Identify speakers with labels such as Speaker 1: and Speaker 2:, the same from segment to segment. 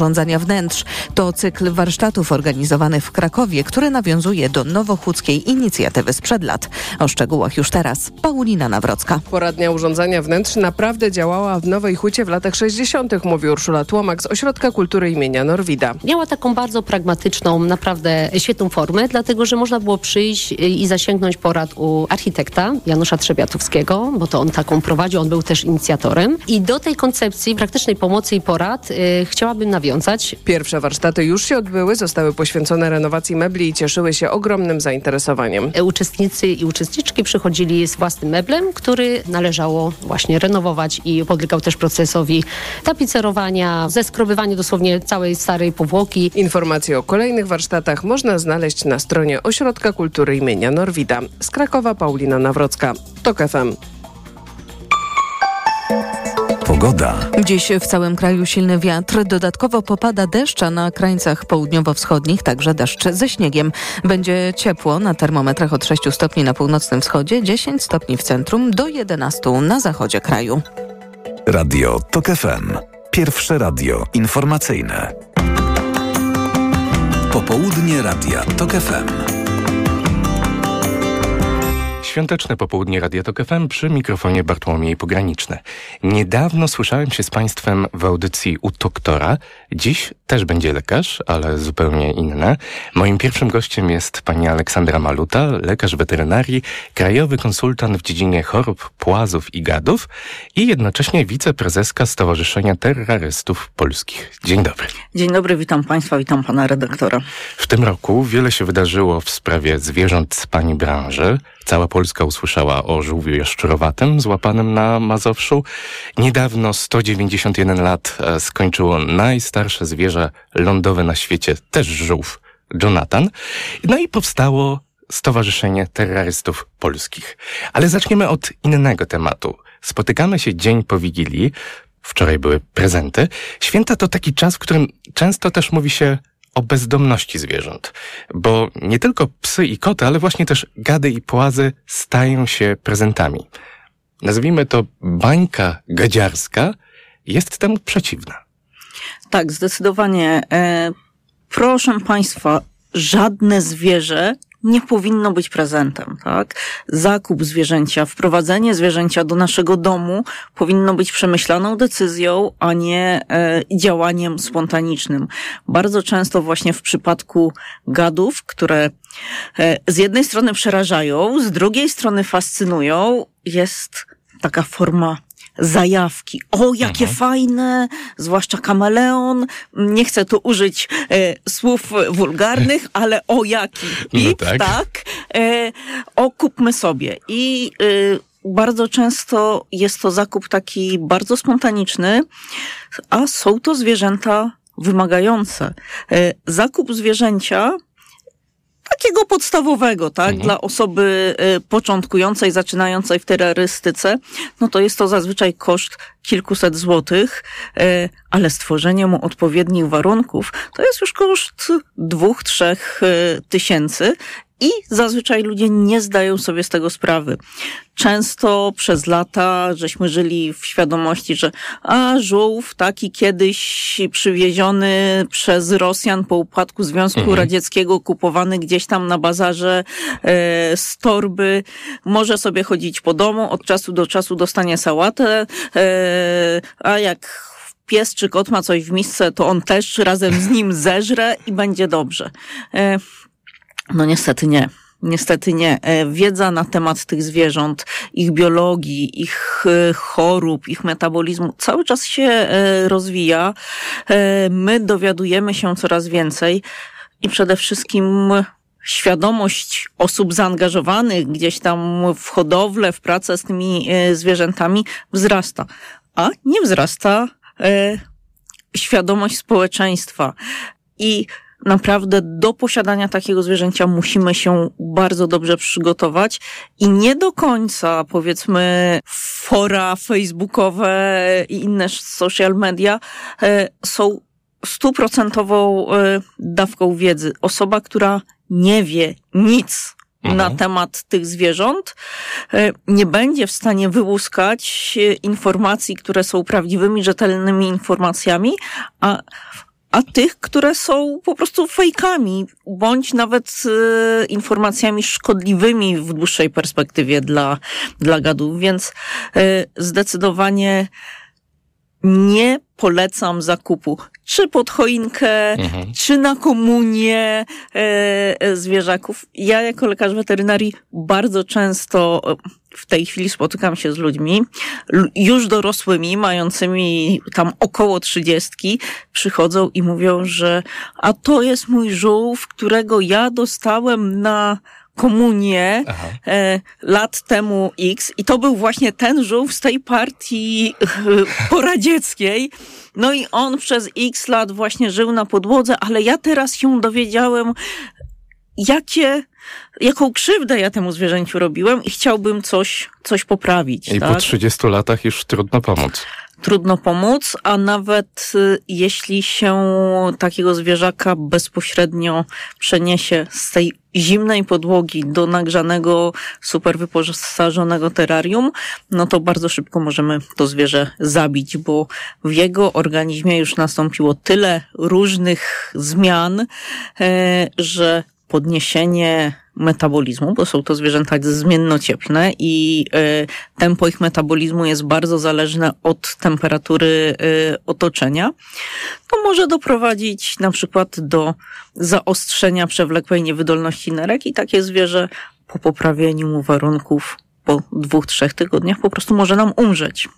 Speaker 1: urządzania wnętrz. To cykl warsztatów organizowany w Krakowie, który nawiązuje do nowochódzkiej inicjatywy sprzed lat. O szczegółach już teraz Paulina Nawrocka.
Speaker 2: Poradnia urządzania wnętrz naprawdę działała w Nowej Hucie w latach 60., mówi Urszula Tłomak z Ośrodka Kultury imienia Norwida.
Speaker 3: Miała taką bardzo pragmatyczną, naprawdę świetną formę, dlatego że można było przyjść i zasięgnąć porad u architekta Janusza Trzebiatowskiego, bo to on taką prowadził, on był też inicjatorem. I do tej koncepcji praktycznej pomocy i porad y, chciałabym nawiązać nawiązać.
Speaker 2: Pierwsze warsztaty już się odbyły, zostały poświęcone renowacji mebli i cieszyły się ogromnym zainteresowaniem.
Speaker 3: Uczestnicy i uczestniczki przychodzili z własnym meblem, który należało właśnie renowować i podlegał też procesowi tapicerowania, zeskrobywania dosłownie całej starej powłoki.
Speaker 2: Informacje o kolejnych warsztatach można znaleźć na stronie Ośrodka Kultury imienia Norwida. Z Krakowa Paulina Nawrocka. TOK FM.
Speaker 1: Pogoda. Dziś w całym kraju silny wiatr, dodatkowo popada deszcz, a na krańcach południowo-wschodnich także deszcz ze śniegiem. Będzie ciepło na termometrach od 6 stopni na północnym wschodzie, 10 stopni w centrum, do 11 na zachodzie kraju.
Speaker 4: Radio TOK FM. Pierwsze radio informacyjne. Popołudnie Radia TOK FM.
Speaker 5: Świąteczne popołudnie Radio Tok FM przy mikrofonie Bartłomiej Pograniczne. Niedawno słyszałem się z Państwem w audycji u doktora. Dziś też będzie lekarz, ale zupełnie inne. Moim pierwszym gościem jest pani Aleksandra Maluta, lekarz weterynarii, krajowy konsultant w dziedzinie chorób płazów i gadów i jednocześnie wiceprezeska Stowarzyszenia Terrorystów Polskich. Dzień dobry.
Speaker 6: Dzień dobry, witam Państwa, witam Pana redaktora.
Speaker 5: W tym roku wiele się wydarzyło w sprawie zwierząt z Pani branży. Cała Polska usłyszała o żółwiu jaszczurowatym złapanym na Mazowszu. Niedawno 191 lat e, skończyło najstarsze zwierzę lądowe na świecie, też żółw, Jonathan. No i powstało Stowarzyszenie Terrorystów Polskich. Ale zaczniemy od innego tematu. Spotykamy się dzień po Wigilii. Wczoraj były prezenty. Święta to taki czas, w którym często też mówi się o bezdomności zwierząt, bo nie tylko psy i koty, ale właśnie też gady i płazy stają się prezentami. Nazwijmy to bańka gadziarska jest temu przeciwna.
Speaker 6: Tak, zdecydowanie. E, proszę Państwa, żadne zwierzę nie powinno być prezentem, tak? Zakup zwierzęcia, wprowadzenie zwierzęcia do naszego domu powinno być przemyślaną decyzją, a nie e, działaniem spontanicznym. Bardzo często właśnie w przypadku gadów, które e, z jednej strony przerażają, z drugiej strony fascynują, jest taka forma zajawki. O, jakie mhm. fajne, zwłaszcza kameleon. Nie chcę tu użyć e, słów wulgarnych, ale o jaki pip, no tak. tak. E, o, kupmy sobie. I e, bardzo często jest to zakup taki bardzo spontaniczny, a są to zwierzęta wymagające. E, zakup zwierzęcia takiego podstawowego, tak, mhm. dla osoby y, początkującej, zaczynającej w terrorystyce, no to jest to zazwyczaj koszt kilkuset złotych, y, ale stworzenie mu odpowiednich warunków to jest już koszt dwóch, trzech y, tysięcy i zazwyczaj ludzie nie zdają sobie z tego sprawy. Często przez lata żeśmy żyli w świadomości, że a żółw taki kiedyś przywieziony przez Rosjan po upadku Związku mhm. Radzieckiego, kupowany gdzieś tam na bazarze e, z torby, może sobie chodzić po domu, od czasu do czasu dostanie sałatę, e, a jak pies czy kot ma coś w misce, to on też razem z nim zeżre i będzie dobrze. No niestety nie. Niestety nie. E, wiedza na temat tych zwierząt, ich biologii, ich e, chorób, ich metabolizmu cały czas się e, rozwija. My dowiadujemy się coraz więcej i przede wszystkim świadomość osób zaangażowanych gdzieś tam w hodowlę, w pracę z tymi zwierzętami wzrasta. A nie wzrasta świadomość społeczeństwa. I naprawdę do posiadania takiego zwierzęcia musimy się bardzo dobrze przygotować i nie do końca, powiedzmy, fora facebookowe i inne social media e, są stuprocentową e, dawką wiedzy. Osoba, która nie wie nic mhm. na temat tych zwierząt, e, nie będzie w stanie wyłuskać informacji, które są prawdziwymi, rzetelnymi informacjami, a a tych, które są po prostu fejkami, bądź nawet e, informacjami szkodliwymi w dłuższej perspektywie dla, dla gadów, więc e, zdecydowanie nie polecam zakupu. Czy pod choinkę, mhm. czy na komunię e, e, zwierzaków. Ja jako lekarz weterynarii bardzo często e, w tej chwili spotykam się z ludźmi już dorosłymi, mającymi tam około trzydziestki, przychodzą i mówią, że a to jest mój żółw, którego ja dostałem na komunię e, lat temu X i to był właśnie ten żółw z tej partii e, poradzieckiej. No i on przez X lat właśnie żył na podłodze, ale ja teraz się dowiedziałem, jakie, jaką krzywdę ja temu zwierzęciu robiłem i chciałbym coś, coś poprawić.
Speaker 5: I tak? po 30 latach już trudno pomóc
Speaker 6: trudno pomóc, a nawet y, jeśli się takiego zwierzaka bezpośrednio przeniesie z tej zimnej podłogi do nagrzanego, super wyposażonego terrarium, no to bardzo szybko możemy to zwierzę zabić, bo w jego organizmie już nastąpiło tyle różnych zmian, e, że podniesienie metabolizmu, bo są to zwierzęta zmiennocieplne i y, tempo ich metabolizmu jest bardzo zależne od temperatury y, otoczenia, to może doprowadzić na przykład do zaostrzenia przewlekłej niewydolności nerek i takie zwierzę po poprawieniu mu warunków po dwóch, trzech tygodniach po prostu może nam umrzeć.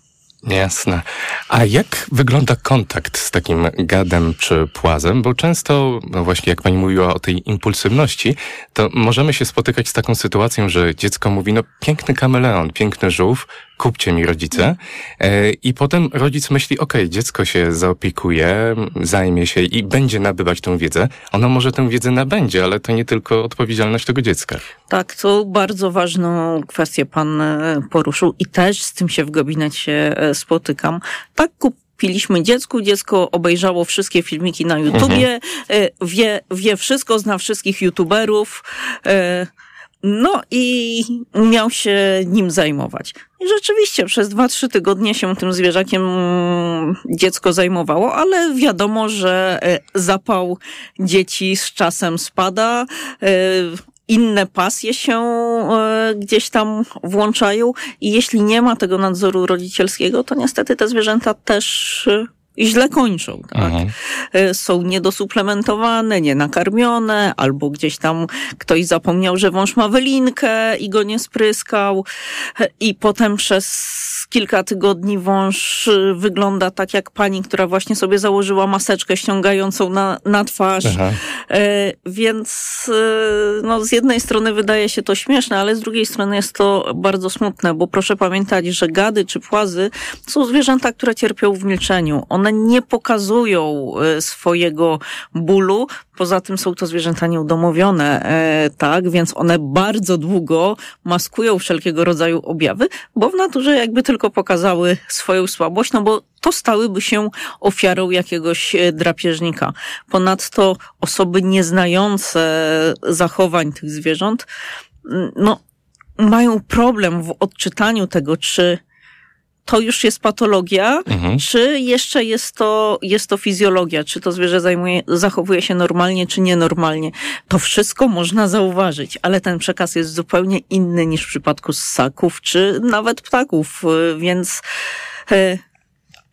Speaker 5: Jasne. A jak wygląda kontakt z takim gadem czy płazem? Bo często, no właśnie jak pani mówiła o tej impulsywności, to możemy się spotykać z taką sytuacją, że dziecko mówi, no piękny kameleon, piękny żółw, kupcie mi rodzice. E, I potem rodzic myśli, ok, dziecko się zaopiekuje, zajmie się i będzie nabywać tą wiedzę. Ono może tę wiedzę nabędzie, ale to nie tylko odpowiedzialność tego dziecka.
Speaker 6: Tak, to bardzo ważną kwestię pan e, poruszył i też z tym się w gabinecie e, spotykam. Tak kupiliśmy dziecku, dziecko obejrzało wszystkie filmiki na YouTubie, mhm. wie, wie wszystko, zna wszystkich YouTuberów, no i miał się nim zajmować. I rzeczywiście przez dwa, trzy tygodnie się tym zwierzakiem dziecko zajmowało, ale wiadomo, że e, zapał dzieci z czasem spada, e, inne pasje się e, gdzieś tam włączają i jeśli nie ma tego nadzoru rodzicielskiego, to niestety te zwierzęta też źle kończą. Tak? Mhm. E, są niedosuplementowane, nienakarmione, albo gdzieś tam ktoś zapomniał, że wąż ma wylinkę i go nie spryskał e, i potem przez kilka tygodni wąż e, wygląda tak jak pani, która właśnie sobie założyła maseczkę ściągającą na, na twarz. Aha. Więc no, z jednej strony wydaje się to śmieszne, ale z drugiej strony jest to bardzo smutne, bo proszę pamiętać, że gady czy płazy są zwierzęta, które cierpią w milczeniu. One nie pokazują e, swojego bólu. Poza tym są to zwierzęta nieudomowione, e, tak, więc one bardzo długo maskują wszelkiego rodzaju objawy, bo w naturze jakby tylko pokazały swoją słabość, no bo to stałyby się ofiarą jakiegoś e, drapieżnika. Ponadto osoby nieznające zachowań tych zwierząt, no, mają problem w odczytaniu tego, czy to już jest patologia, mhm. czy jeszcze jest to, jest to fizjologia, czy to zwierzę zajmuje, zachowuje się normalnie, czy nienormalnie. To wszystko można zauważyć, ale ten przekaz jest zupełnie inny niż w przypadku ssaków, czy nawet ptaków, więc e,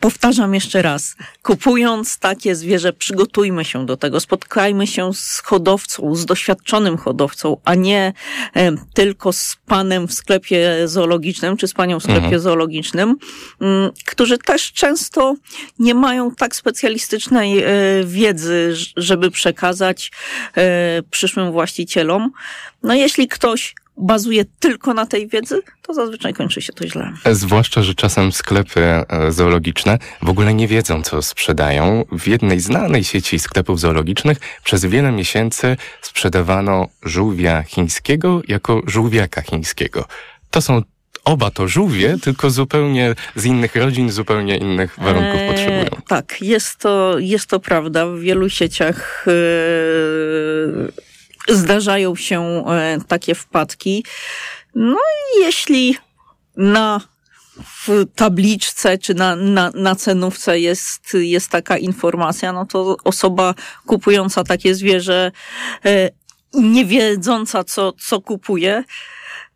Speaker 6: Powtarzam jeszcze raz, kupując takie zwierzę, przygotujmy się do tego, spotkajmy się z hodowcą, z doświadczonym hodowcą, a nie e, tylko z panem w sklepie zoologicznym, czy z panią w sklepie mhm. zoologicznym, m, mm, którzy też często nie mają tak specjalistycznej e, wiedzy, żeby przekazać e, przyszłym właścicielom. No jeśli ktoś bazuje tylko na tej wiedzy, to zazwyczaj kończy się to źle.
Speaker 5: Zwłaszcza, że czasem sklepy e, zoologiczne w ogóle nie wiedzą, co sprzedają. W jednej znanej sieci sklepów zoologicznych przez wiele miesięcy sprzedawano żółwia chińskiego jako żółwiaka chińskiego. To są oba to żółwie, tylko zupełnie z innych rodzin, zupełnie innych warunków eee, potrzebują.
Speaker 6: Tak, jest to, jest to prawda. W wielu sieciach yy zdarzają się e, takie wpadki. No i jeśli na w tabliczce czy na, na, na cenówce jest, jest taka informacja, no to osoba kupująca takie zwierzę, e, nie wiedząca co, co kupuje,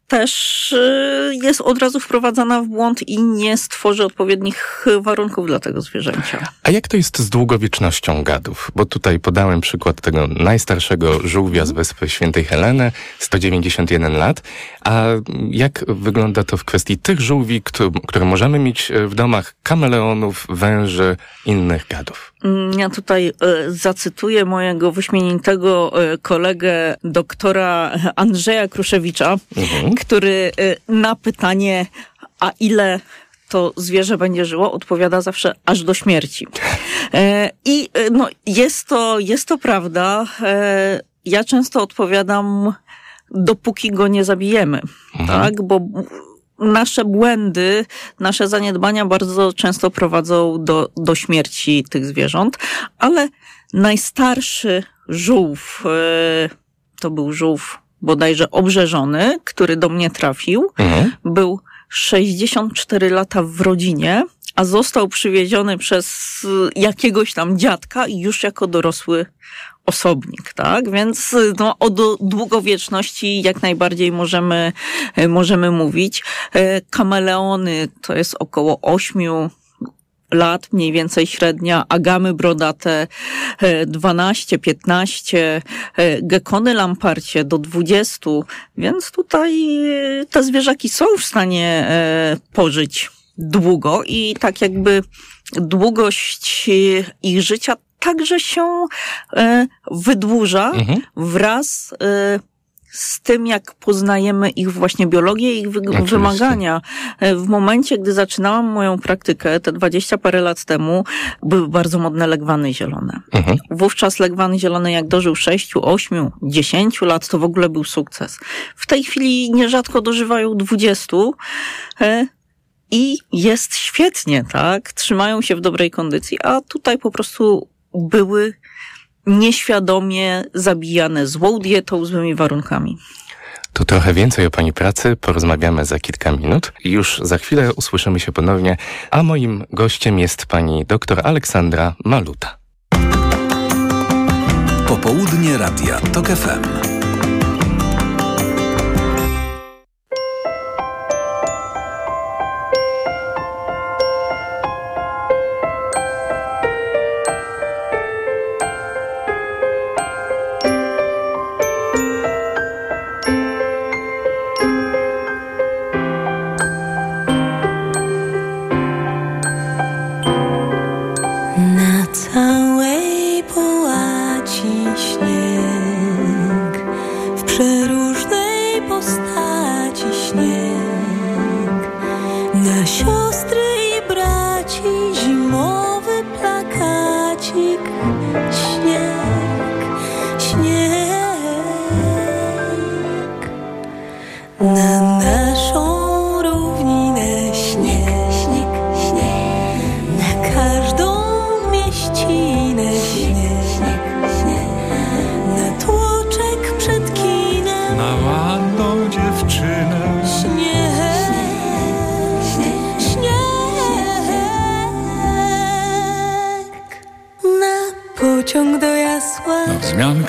Speaker 6: też y, jest od razu wprowadzana w błąd i nie stworzy odpowiednich warunków dla tego zwierzęcia.
Speaker 5: A jak to jest z długowiecznością gadów? Bo tutaj podałem przykład tego najstarszego żółwia z wyspy Świętej Heleny, 191 lat. A jak wygląda to w kwestii tych żółwi, które możemy mieć w domach, kameleonów, węży, innych gadów?
Speaker 6: Mm, ja tutaj e, zacytuję mojego wyśmienitego e, kolegę doktora Andrzeja Kruszewicza, mhm. który e, na pytanie, a ile to zwierzę będzie żyło, odpowiada zawsze aż do śmierci. I no, jest, to, jest to prawda. Ja często odpowiadam, dopóki go nie zabijemy, mhm. tak? Bo nasze błędy, nasze zaniedbania bardzo często prowadzą do, do śmierci tych zwierząt, ale najstarszy żółw, e, to był żółw bodajże obrzeżony, który do mnie trafił, mhm. był 64 lata w rodzinie, a został przywieziony przez jakiegoś tam dziadka i już jako dorosły osobnik, tak? Więc no, o długowieczności jak najbardziej możemy, możemy mówić. E, kameleony to jest około ośmiu lat, mniej więcej średnia, agamy brodate 12, 15, e, gekony lamparcie do 20, więc tutaj te zwierzaki są w stanie e, pożyć długo i tak jakby długość ich życia także się e, wydłuża mhm. wraz e, z tym, jak poznajemy ich właśnie biologię i ich wy wymagania. E, w momencie, gdy zaczynałam moją praktykę, te dwadzieścia parę lat temu, były bardzo modne legwany zielone. Mhm. Wówczas legwany zielone, jak dożył sześciu, ośmiu, dziesięciu lat, to w ogóle był sukces. W tej chwili nierzadko dożywają dwudziestu. I jest świetnie, tak? Trzymają się w dobrej kondycji, a tutaj po prostu były nieświadomie zabijane złą dietą, złymi warunkami.
Speaker 5: To trochę więcej o Pani pracy porozmawiamy za kilka minut. Już za chwilę usłyszymy się ponownie, a moim gościem jest Pani doktor Aleksandra Maluta.
Speaker 4: Popołudnie Radia TOK FM.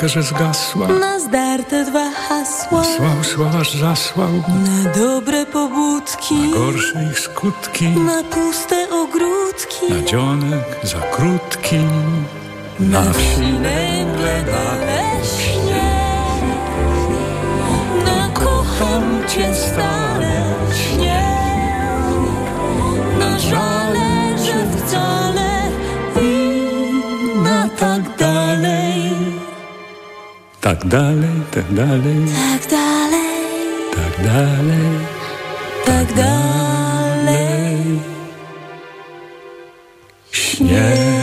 Speaker 7: Że zgasła.
Speaker 8: Na zdarte dwa hasła.
Speaker 7: Słał, słał, aż zasłał.
Speaker 8: Na dobre pobudki.
Speaker 7: Na gorsze ich skutki.
Speaker 8: Na puste ogródki.
Speaker 7: Na dzionek za krótki. Na, na wsi nęgle leśnie.
Speaker 8: Na kocham cię stale śnie. Na żale, że wcale Tak dalej,
Speaker 7: tak dalej. Tak dalej.
Speaker 8: Tak dalej.
Speaker 7: Tak dalej. Śnieg.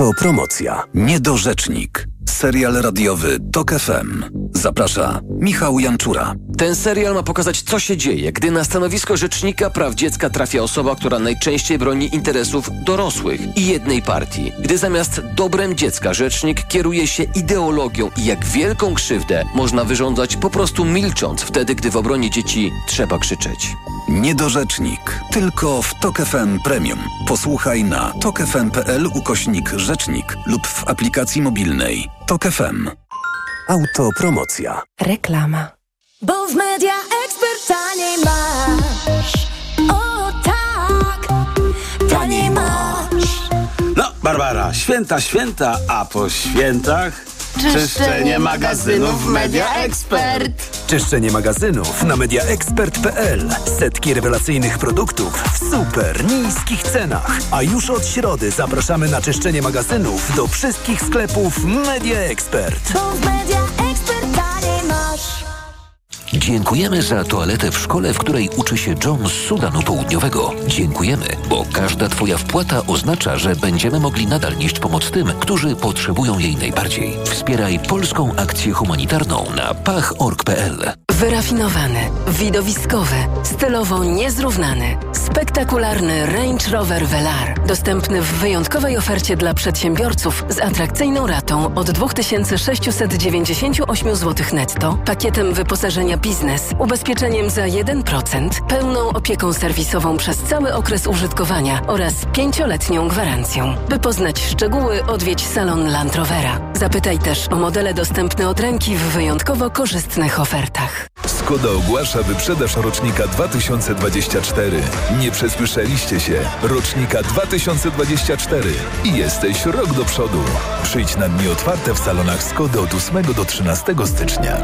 Speaker 4: Autopromocja. Niedorzecznik. Serial radiowy TOK FM. Zaprasza Michał Janczura.
Speaker 9: Ten serial ma pokazać, co się dzieje, gdy na stanowisko rzecznika praw dziecka trafia osoba, która najczęściej broni interesów dorosłych i jednej partii. Gdy zamiast dobrem dziecka rzecznik kieruje się ideologią i jak wielką krzywdę można wyrządzać po prostu milcząc wtedy, gdy w obronie dzieci trzeba krzyczeć.
Speaker 4: Niedorzecznik. Tylko w TOK FM Premium. Posłuchaj na tokefm.pl ukośnik rzecznik lub w aplikacji mobilnej. TOK FM. Autopromocja.
Speaker 8: Reklama. Bo w Media Expert taniej masz. O tak, taniej masz.
Speaker 10: No, Barbara, święta, święta, a po świętach czyszczenie magazynów Media Expert.
Speaker 11: Czyszczenie magazynów na mediaexpert.pl. Setki rewelacyjnych produktów w super niskich cenach. A już od środy zapraszamy na czyszczenie magazynów do wszystkich sklepów Media Expert.
Speaker 8: Bo w Media Expert taniej masz.
Speaker 12: Dziękujemy za toaletę w szkole, w której uczy się John z Sudanu Południowego. Dziękujemy, bo każda Twoja wpłata oznacza, że będziemy mogli nadal nieść pomoc tym, którzy potrzebują jej najbardziej. Wspieraj polską akcję humanitarną na pach.org.pl.
Speaker 13: Wyrafinowany, widowiskowy, stylowo niezrównany, spektakularny Range Rover Velar. Dostępny w wyjątkowej ofercie dla przedsiębiorców z atrakcyjną ratą od 2698 zł netto, pakietem wyposażenia biznes, ubezpieczeniem za 1%, pełną opieką serwisową przez cały okres użytkowania oraz pięcioletnią gwarancją. By poznać szczegóły, odwiedź salon Land Rovera. Zapytaj też o modele dostępne od ręki w wyjątkowo korzystnych ofertach.
Speaker 14: Skoda ogłasza wyprzedaż rocznika 2024. Nie przesłyszeliście się. Rocznika 2024. I jesteś rok do przodu. Przyjdź na dni otwarte w salonach Skody od 8 do 13 stycznia.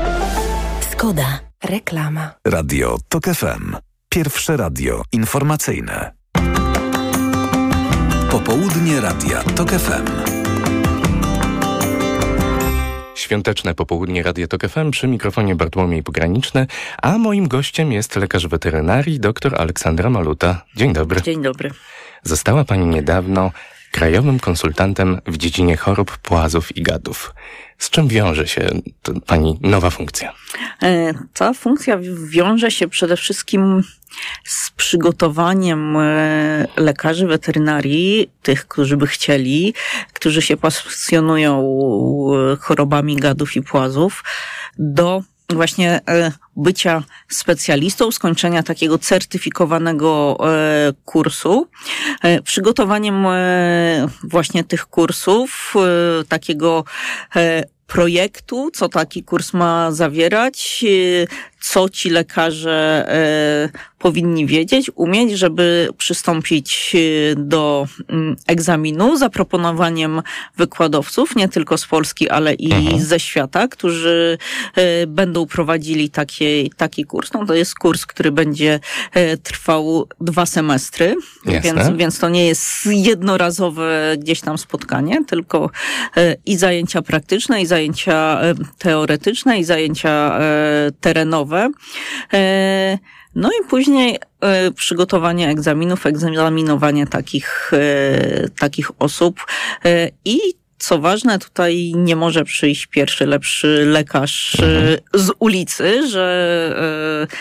Speaker 8: Skoda. Reklama.
Speaker 4: Radio TOK FM. Pierwsze radio informacyjne. Popołudnie Radia TOK FM.
Speaker 5: Świąteczne popołudnie Radio Tok FM przy mikrofonie Bartłomiej Pograniczny, a moim gościem jest lekarz weterynarii dr Aleksandra Maluta. Dzień dobry.
Speaker 6: Dzień dobry.
Speaker 5: Została pani niedawno krajowym konsultantem w dziedzinie chorób płazów i gadów. Z czym wiąże się pani nowa funkcja?
Speaker 6: E, ta funkcja wiąże się przede wszystkim z przygotowaniem e, lekarzy weterynarii, tych, którzy by chcieli, którzy się pasjonują e, chorobami gadów i płazów, do właśnie bycia specjalistą, skończenia takiego certyfikowanego kursu, przygotowaniem właśnie tych kursów, takiego projektu, co taki kurs ma zawierać, co ci lekarze powinni wiedzieć, umieć, żeby przystąpić do mm, egzaminu zaproponowaniem wykładowców, nie tylko z Polski, ale i mhm. ze świata, którzy będą prowadzili taki, taki kurs. No to jest kurs, który będzie trwał dwa semestry, więc, więc to nie jest jednorazowe gdzieś tam spotkanie, tylko i zajęcia praktyczne, i zajęcia teoretyczne, i zajęcia terenowe. No i później y, przygotowanie egzaminów, egzaminowanie takich, y, takich osób y, i co ważne, tutaj nie może przyjść pierwszy lepszy lekarz z ulicy, że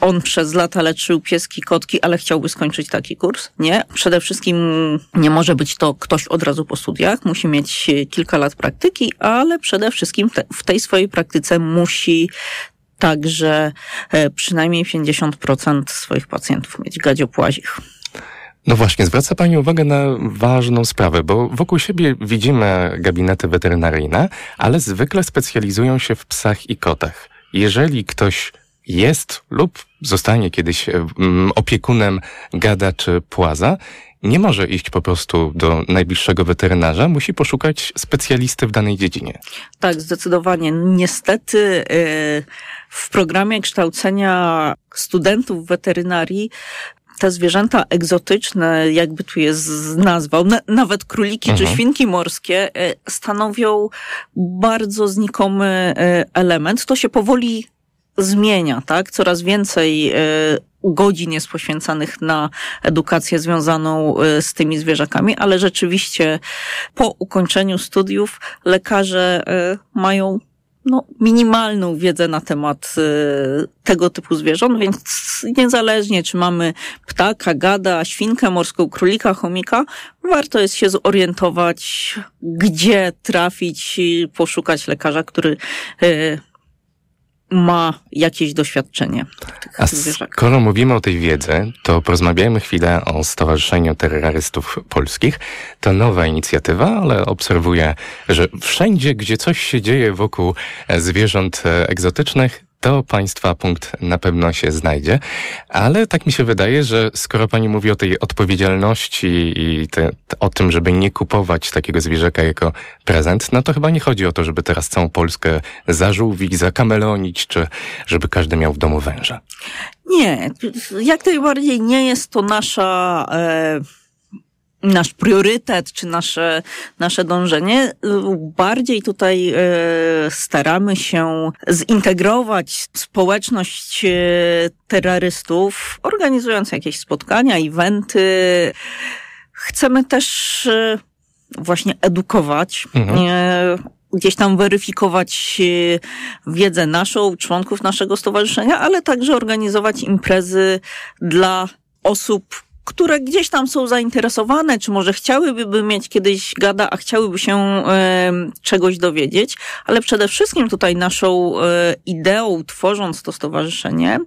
Speaker 6: on przez lata leczył pieski, kotki, ale chciałby skończyć taki kurs. Nie. Przede wszystkim nie może być to ktoś od razu po studiach. Musi mieć kilka lat praktyki, ale przede wszystkim te, w tej swojej praktyce musi także e, przynajmniej 50% swoich pacjentów mieć gadziopłazich.
Speaker 5: No właśnie, zwraca Pani uwagę na ważną sprawę, bo wokół siebie widzimy gabinety weterynaryjne, ale zwykle specjalizują się w psach i kotach. Jeżeli ktoś jest lub zostanie kiedyś opiekunem gada czy płaza, nie może iść po prostu do najbliższego weterynarza, musi poszukać specjalisty w danej dziedzinie.
Speaker 6: Tak, zdecydowanie. Niestety y, w programie kształcenia studentów weterynarii te zwierzęta egzotyczne, jakby tu jest nazwał, nawet króliki mhm. czy świnki morskie, y, stanowią bardzo znikomy y, element. To się powoli zmienia, tak? Coraz więcej godzin jest poświęcanych na edukację związaną z tymi zwierzakami, ale rzeczywiście po ukończeniu studiów lekarze mają no, minimalną wiedzę na temat y, tego typu zwierząt, więc niezależnie czy mamy ptaka, gada, świnkę morską, królika, chomika, warto jest się zorientować, gdzie trafić i poszukać lekarza, który y, ma jakieś doświadczenie.
Speaker 5: A skoro mówimy o tej wiedzy, to porozmawiajmy chwilę o Stowarzyszeniu Terrorystów Polskich. To nowa inicjatywa, ale obserwuję, że wszędzie, gdzie coś się dzieje wokół zwierząt egzotycznych, to Państwa punkt na pewno się znajdzie, ale tak mi się wydaje, że skoro Pani mówi o tej odpowiedzialności i te, o tym, żeby nie kupować takiego zwierzaka jako prezent, no to chyba nie chodzi o to, żeby teraz całą Polskę zażółwić, zakamelonić, czy żeby każdy miał w domu węża.
Speaker 6: Nie, jak najbardziej nie jest to nasza... E nasz priorytet, czy nasze, nasze dążenie. Bardziej tutaj e, staramy się zintegrować społeczność e, terrorystów, organizując jakieś spotkania, eventy. Chcemy też e, właśnie edukować. Mhm gdzieś tam weryfikować wiedzę naszą, członków naszego stowarzyszenia, ale także organizować imprezy dla osób, które gdzieś tam są zainteresowane, czy może chciałyby mieć kiedyś gada, a chciałyby się e, czegoś dowiedzieć, ale przede wszystkim tutaj naszą e, ideą, tworząc to stowarzyszenie,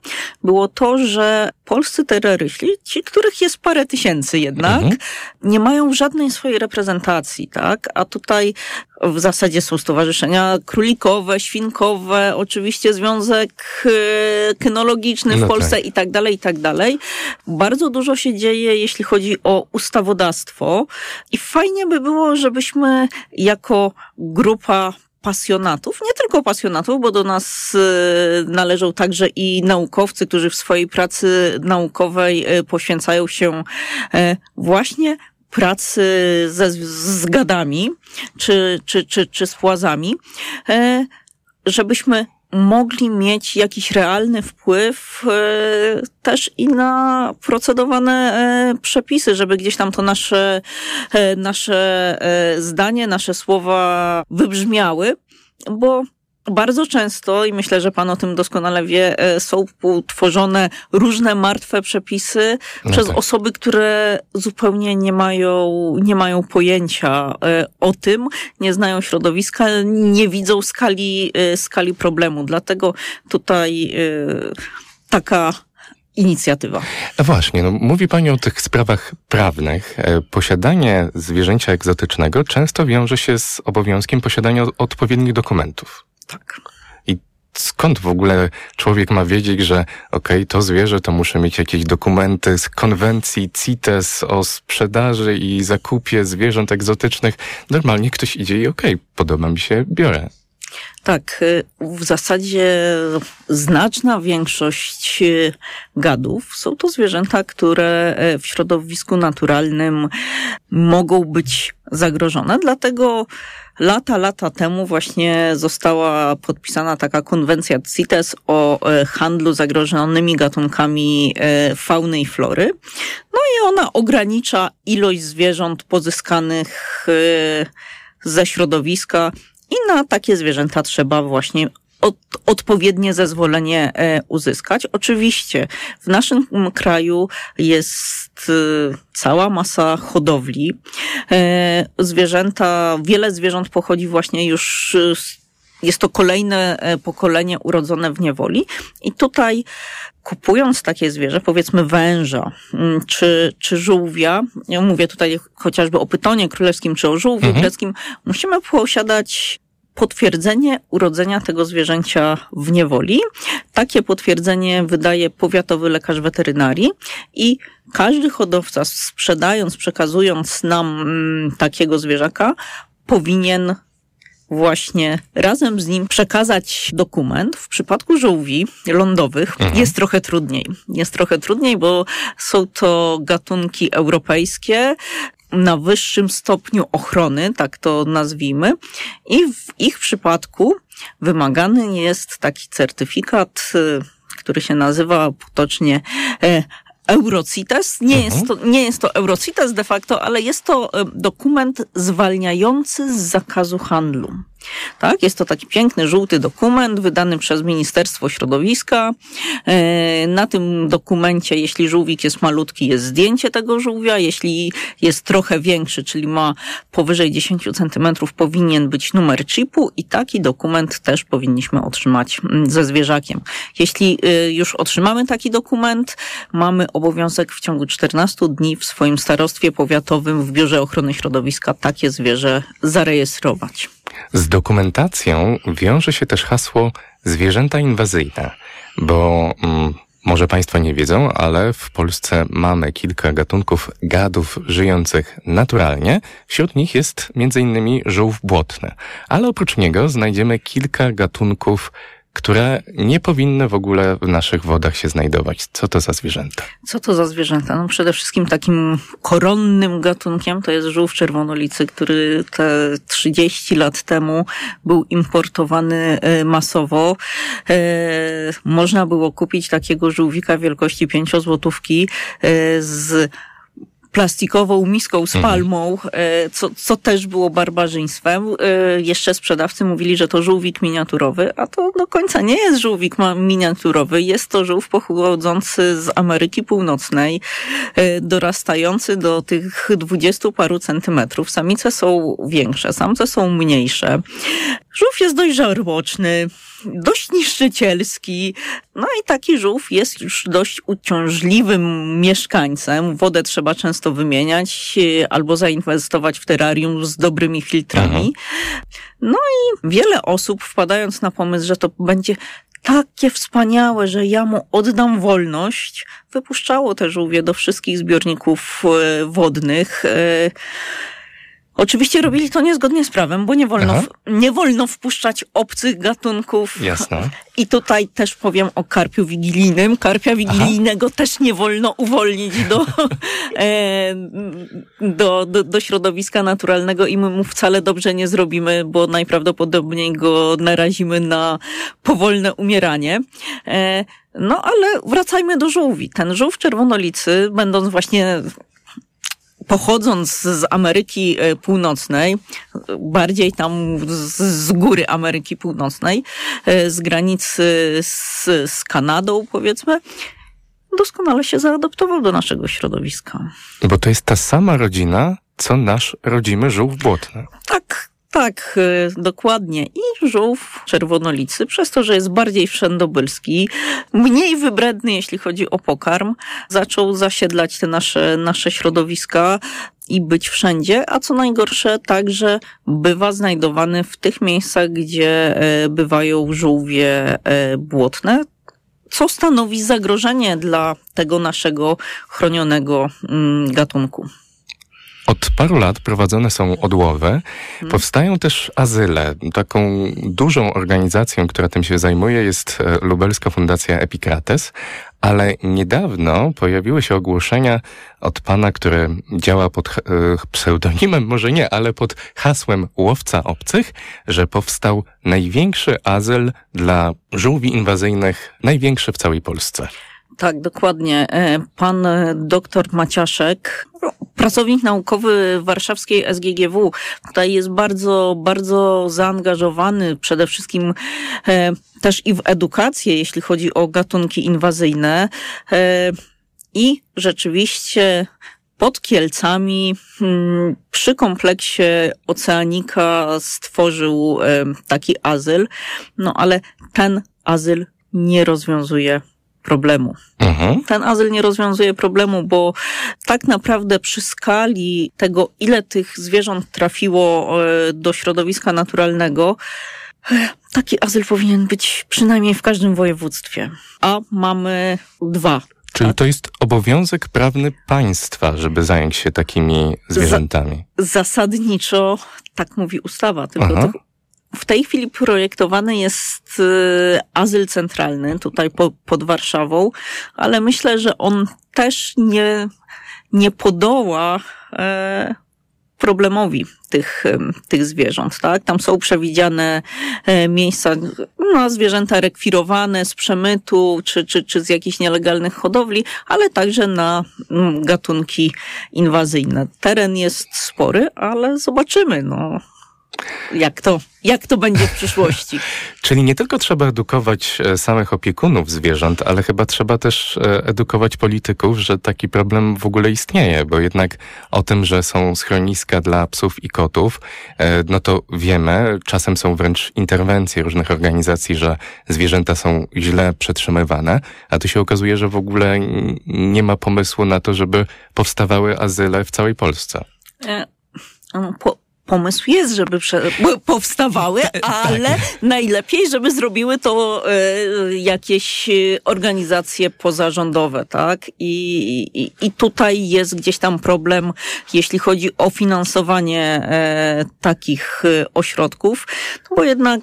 Speaker 6: było to, że polscy terroryści, ci, których jest parę tysięcy jednak, mhm. nie mają żadnej swojej reprezentacji, tak? A tutaj w zasadzie są stowarzyszenia królikowe, świnkowe, oczywiście związek e, kynologiczny w no Polsce tak. i tak dalej, i tak dalej. Bardzo dużo się dzieje, jeśli chodzi o ustawodawstwo. I fajnie by było, żebyśmy jako grupa pasjonatów, nie tylko pasjonatów, bo do nas e, należą także i naukowcy, którzy w swojej pracy naukowej e, poświęcają się właśnie pracy ze, z gadami czy, czy, czy, czy z płazami, żebyśmy mogli mieć jakiś realny wpływ e, też i na procedowane e, przepisy, żeby gdzieś tam to nasze, nasze zdanie, nasze słowa wybrzmiały, bo bardzo często, i myślę, że Pan o tym doskonale wie, e, są tworzone różne martwe przepisy no przez tak. osoby, które zupełnie nie mają, nie mają pojęcia e, o tym, nie znają środowiska, nie widzą skali, e, skali problemu. Dlatego tutaj taka inicjatywa.
Speaker 5: Właśnie, no, mówi Pani o tych sprawach prawnych. Posiadanie zwierzęcia egzotycznego często wiąże się z obowiązkiem posiadania odpowiednich dokumentów.
Speaker 6: Tak.
Speaker 5: I skąd w ogóle człowiek ma wiedzieć, że okej, okay, to zwierzę to muszę mieć jakieś dokumenty z konwencji CITES o sprzedaży i zakupie zwierząt egzotycznych. Normalnie ktoś idzie i okej, okay, podoba mi się, biorę.
Speaker 6: Tak, y, w zasadzie znaczna większość y, gadów są to zwierzęta, które e, w środowisku naturalnym mogą być zagrożone. Dlatego lata, lata temu właśnie została podpisana taka konwencja CITES o e, handlu zagrożonymi gatunkami e, fauny i flory. No i ona ogranicza ilość zwierząt pozyskanych ze środowiska i na takie zwierzęta trzeba właśnie od, odpowiednie zezwolenie e, uzyskać. Oczywiście w naszym kraju jest e, cała masa hodowli. E, zwierzęta, wiele zwierząt pochodzi właśnie już jest to kolejne pokolenie urodzone w niewoli i tutaj kupując takie zwierzę, powiedzmy węża mm, czy, czy żółwia, ja mówię tutaj chociażby o pytonie królewskim czy o żółwiu mhm. greckim, musimy posiadać potwierdzenie urodzenia tego zwierzęcia w niewoli. Takie potwierdzenie wydaje powiatowy lekarz weterynarii i każdy hodowca sprzedając, przekazując nam mm, takiego zwierzaka, powinien właśnie razem z nim przekazać dokument. W przypadku żółwi lądowych mhm. jest trochę trudniej. Jest trochę trudniej, bo są to gatunki europejskie, na wyższym stopniu ochrony, tak to nazwijmy. I w ich przypadku wymagany jest taki certyfikat, y, który się nazywa potocznie e, Eurocites. Nie,
Speaker 5: Mhm.
Speaker 6: jest to, nie jest to Eurocites de facto, ale jest to e, dokument zwalniający z zakazu handlu. Tak, jest to taki piękny, żółty dokument wydany przez Ministerstwo Środowiska. E, Na tym dokumencie, jeśli żółwik jest malutki, jest zdjęcie tego żółwia. Jeśli jest trochę większy, czyli ma powyżej 10 centymetrów, powinien być numer chipu i taki dokument też powinniśmy otrzymać mm, ze zwierzakiem. Jeśli y, już otrzymamy taki dokument, mamy obowiązek w ciągu 14 dni w swoim starostwie powiatowym w Biurze Ochrony Środowiska takie zwierzę zarejestrować.
Speaker 5: Z dokumentacją wiąże się też hasło zwierzęta inwazyjne, bo mm, może Państwo nie wiedzą, ale w Polsce mamy kilka gatunków gadów żyjących naturalnie. Wśród nich jest m.in. żółw błotny, ale oprócz niego znajdziemy kilka gatunków, które nie powinny w ogóle w naszych wodach się znajdować. Co to za zwierzęta?
Speaker 6: Co to za zwierzęta? No przede wszystkim takim koronnym gatunkiem to jest żółw czerwonolicy, który te 30 lat temu był importowany e, masowo. E, można było kupić takiego żółwika wielkości 5 złotówki e, z plastikową miską z palmą, e, co, co też było barbarzyństwem. E, Jeszcze sprzedawcy mówili, że to żółwik miniaturowy, a to do końca nie jest żółwik miniaturowy. Jest to żółw pochodzący z Ameryki Północnej, e, dorastający do tych dwudziestu paru centymetrów. Samice są większe, samce są mniejsze. Żółw jest dość żarłoczny, dość niszczycielski. No i taki żółw jest już dość uciążliwym mieszkańcem. Wodę trzeba często wymieniać e, albo zainwestować w terrarium z dobrymi filtrami. No i wiele osób wpadając na pomysł, że to będzie takie wspaniałe, że ja mu oddam wolność, wypuszczało te żółwie do wszystkich zbiorników e, wodnych. Oczywiście robili to niezgodnie z prawem, bo nie wolno,
Speaker 5: Aha.
Speaker 6: nie wolno wpuszczać obcych gatunków.
Speaker 5: Jasne.
Speaker 6: I tutaj też powiem o karpiu wigilijnym. Karpia wigilijnego też nie wolno uwolnić do, e, do, do, do środowiska naturalnego i my mu wcale dobrze nie zrobimy, bo najprawdopodobniej go narazimy na powolne umieranie. E, no ale wracajmy do żółwi. Ten żółw czerwonolicy, będąc właśnie pochodząc z Ameryki e, Północnej, bardziej tam z, z góry Ameryki Północnej, e, z granicy z, z Kanadą, powiedzmy, doskonale się zaadoptował do naszego środowiska.
Speaker 5: Bo to jest ta sama rodzina, co nasz rodzimy żółw błotny.
Speaker 6: Tak, tak, e, dokładnie. I żółw czerwonolicy, przez to, że jest bardziej wszędobylski, mniej wybredny, jeśli chodzi o pokarm, zaczął zasiedlać te nasze, nasze środowiska i być wszędzie, a co najgorsze, także bywa znajdowany w tych miejscach, gdzie e, bywają żółwie e, błotne, co stanowi zagrożenie dla tego naszego chronionego mm, gatunku.
Speaker 5: Od paru lat prowadzone są odłowy. Powstają też azyle. Taką dużą organizacją, która tym się zajmuje, jest e, Lubelska Fundacja Epikrates. Ale niedawno pojawiły się ogłoszenia od pana, który działa pod e, pseudonimem, może nie, ale pod hasłem łowca obcych, że powstał największy azyl dla żółwi inwazyjnych, największy w całej Polsce.
Speaker 6: Tak, dokładnie. E, Pan e, doktor Maciaszek, pracownik naukowy warszawskiej SGGW, tutaj jest bardzo, bardzo zaangażowany przede wszystkim e, też i w edukację, jeśli chodzi o gatunki inwazyjne. I rzeczywiście pod Kielcami hmm, przy kompleksie Oceanika stworzył taki azyl, no ale ten azyl nie rozwiązuje problemu.
Speaker 5: Mhm.
Speaker 6: Ten azyl nie rozwiązuje problemu, bo tak naprawdę przy skali tego, ile tych zwierząt trafiło e, do środowiska naturalnego, e, taki azyl powinien być przynajmniej w każdym województwie. A mamy dwa.
Speaker 5: Czyli to jest obowiązek prawny państwa, żeby zająć się takimi zwierzętami.
Speaker 6: Zasadniczo, tak mówi ustawa, tylko
Speaker 5: Aha.
Speaker 6: to w tej chwili projektowany jest e, azyl centralny tutaj po, pod Warszawą, ale myślę, że on też nie, nie podoła e, problemowi tych, tych zwierząt. Tak? Tam są przewidziane e, miejsca na zwierzęta rekwirowane z przemytu czy, czy, czy z jakichś nielegalnych hodowli, ale także na mm, gatunki inwazyjne. Teren jest spory, ale zobaczymy. No, jak to, jak to będzie w przyszłości.
Speaker 5: Czyli nie tylko trzeba edukować e, samych opiekunów zwierząt, ale chyba trzeba też e, edukować polityków, że taki problem w ogóle istnieje, bo jednak o tym, że są schroniska dla psów i kotów, e, no to wiemy, czasem są wręcz interwencje różnych organizacji, że zwierzęta są źle przetrzymywane, a tu się okazuje, że w ogóle nie ma pomysłu na to, żeby powstawały azyle w całej Polsce.
Speaker 6: Po, pomysł jest, żeby powstawały, tak. ale najlepiej, żeby zrobiły to e, jakieś e, organizacje pozarządowe, tak? I, i, I tutaj jest gdzieś tam problem, jeśli chodzi o finansowanie e, takich ośrodków, no bo jednak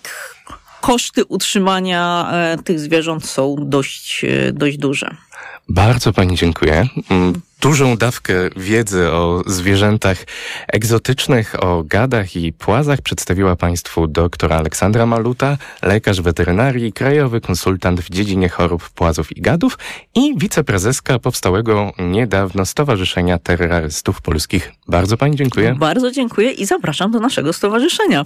Speaker 6: koszty utrzymania tych zwierząt są dość, dość duże.
Speaker 5: Bardzo Pani dziękuję. Dużą dawkę wiedzy o zwierzętach egzotycznych, o gadach i płazach przedstawiła Państwu dr Aleksandra Maluta, lekarz weterynarii, krajowy konsultant w dziedzinie chorób płazów i gadów i wiceprezeska powstałego niedawno Stowarzyszenia Terrorystów Polskich. Bardzo Pani dziękuję.
Speaker 6: Bardzo dziękuję i zapraszam do naszego stowarzyszenia.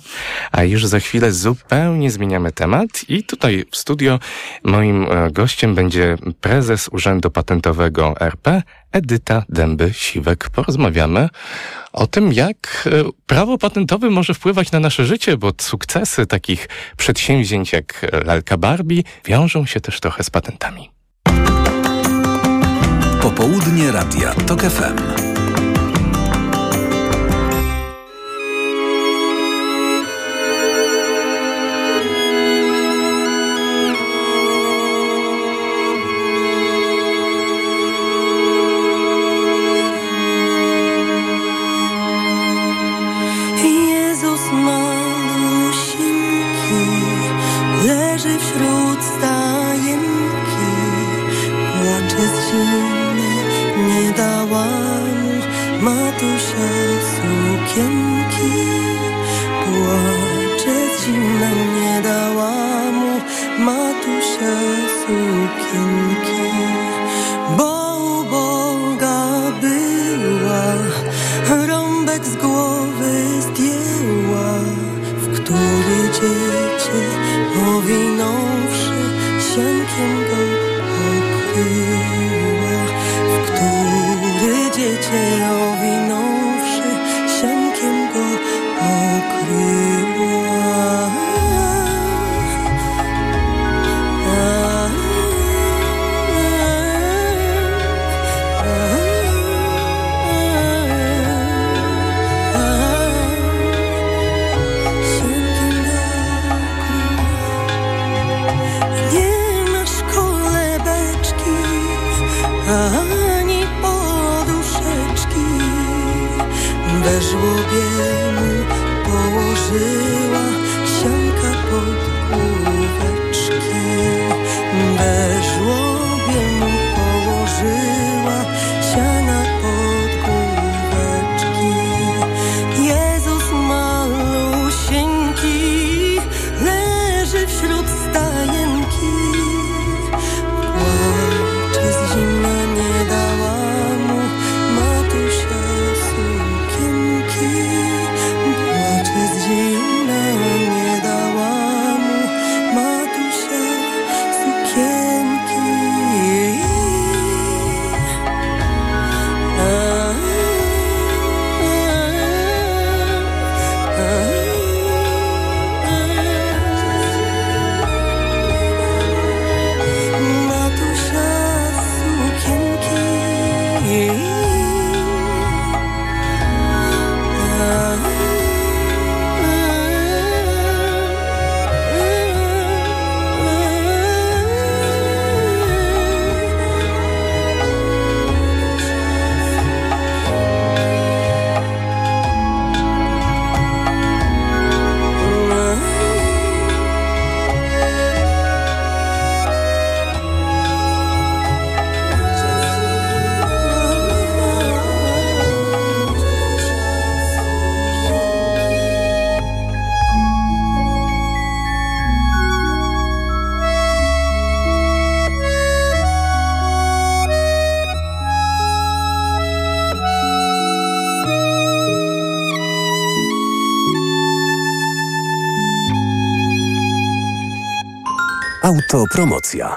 Speaker 5: A już za chwilę zupełnie zmieniamy temat i tutaj w studio moim e, gościem będzie prezes Urzędu Patentowego RP Edyta Dęby-Siwek. Porozmawiamy o tym, jak e, prawo patentowe może wpływać na nasze życie, bo sukcesy takich przedsięwzięć jak lalka Barbie wiążą się też trochę z patentami.
Speaker 4: Popołudnie Radia TOK FM.
Speaker 15: Autopromocja.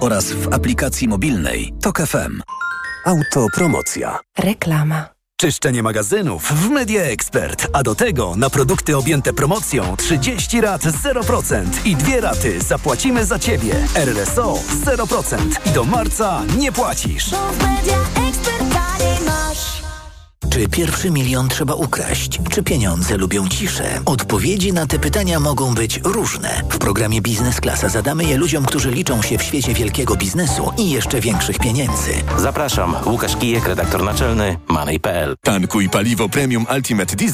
Speaker 15: oraz w aplikacji mobilnej Tok FM. Autopromocja.
Speaker 8: Reklama.
Speaker 11: Czyszczenie magazynów w Media Expert, a do tego na produkty objęte promocją 30 rat 0% i dwie raty zapłacimy za Ciebie. RSO 0% i do marca nie płacisz.
Speaker 8: Bo w Media Expert taniej masz.
Speaker 16: Czy pierwszy milion trzeba ukraść? Czy pieniądze lubią ciszę? Odpowiedzi na te pytania mogą być różne. W programie Biznes Klasa zadamy je ludziom, którzy liczą się w świecie wielkiego biznesu i jeszcze większych pieniędzy.
Speaker 17: Zapraszam, Łukasz Kijek, redaktor naczelny Money.pl.
Speaker 18: Tankuj paliwo premium Ultimate Diesel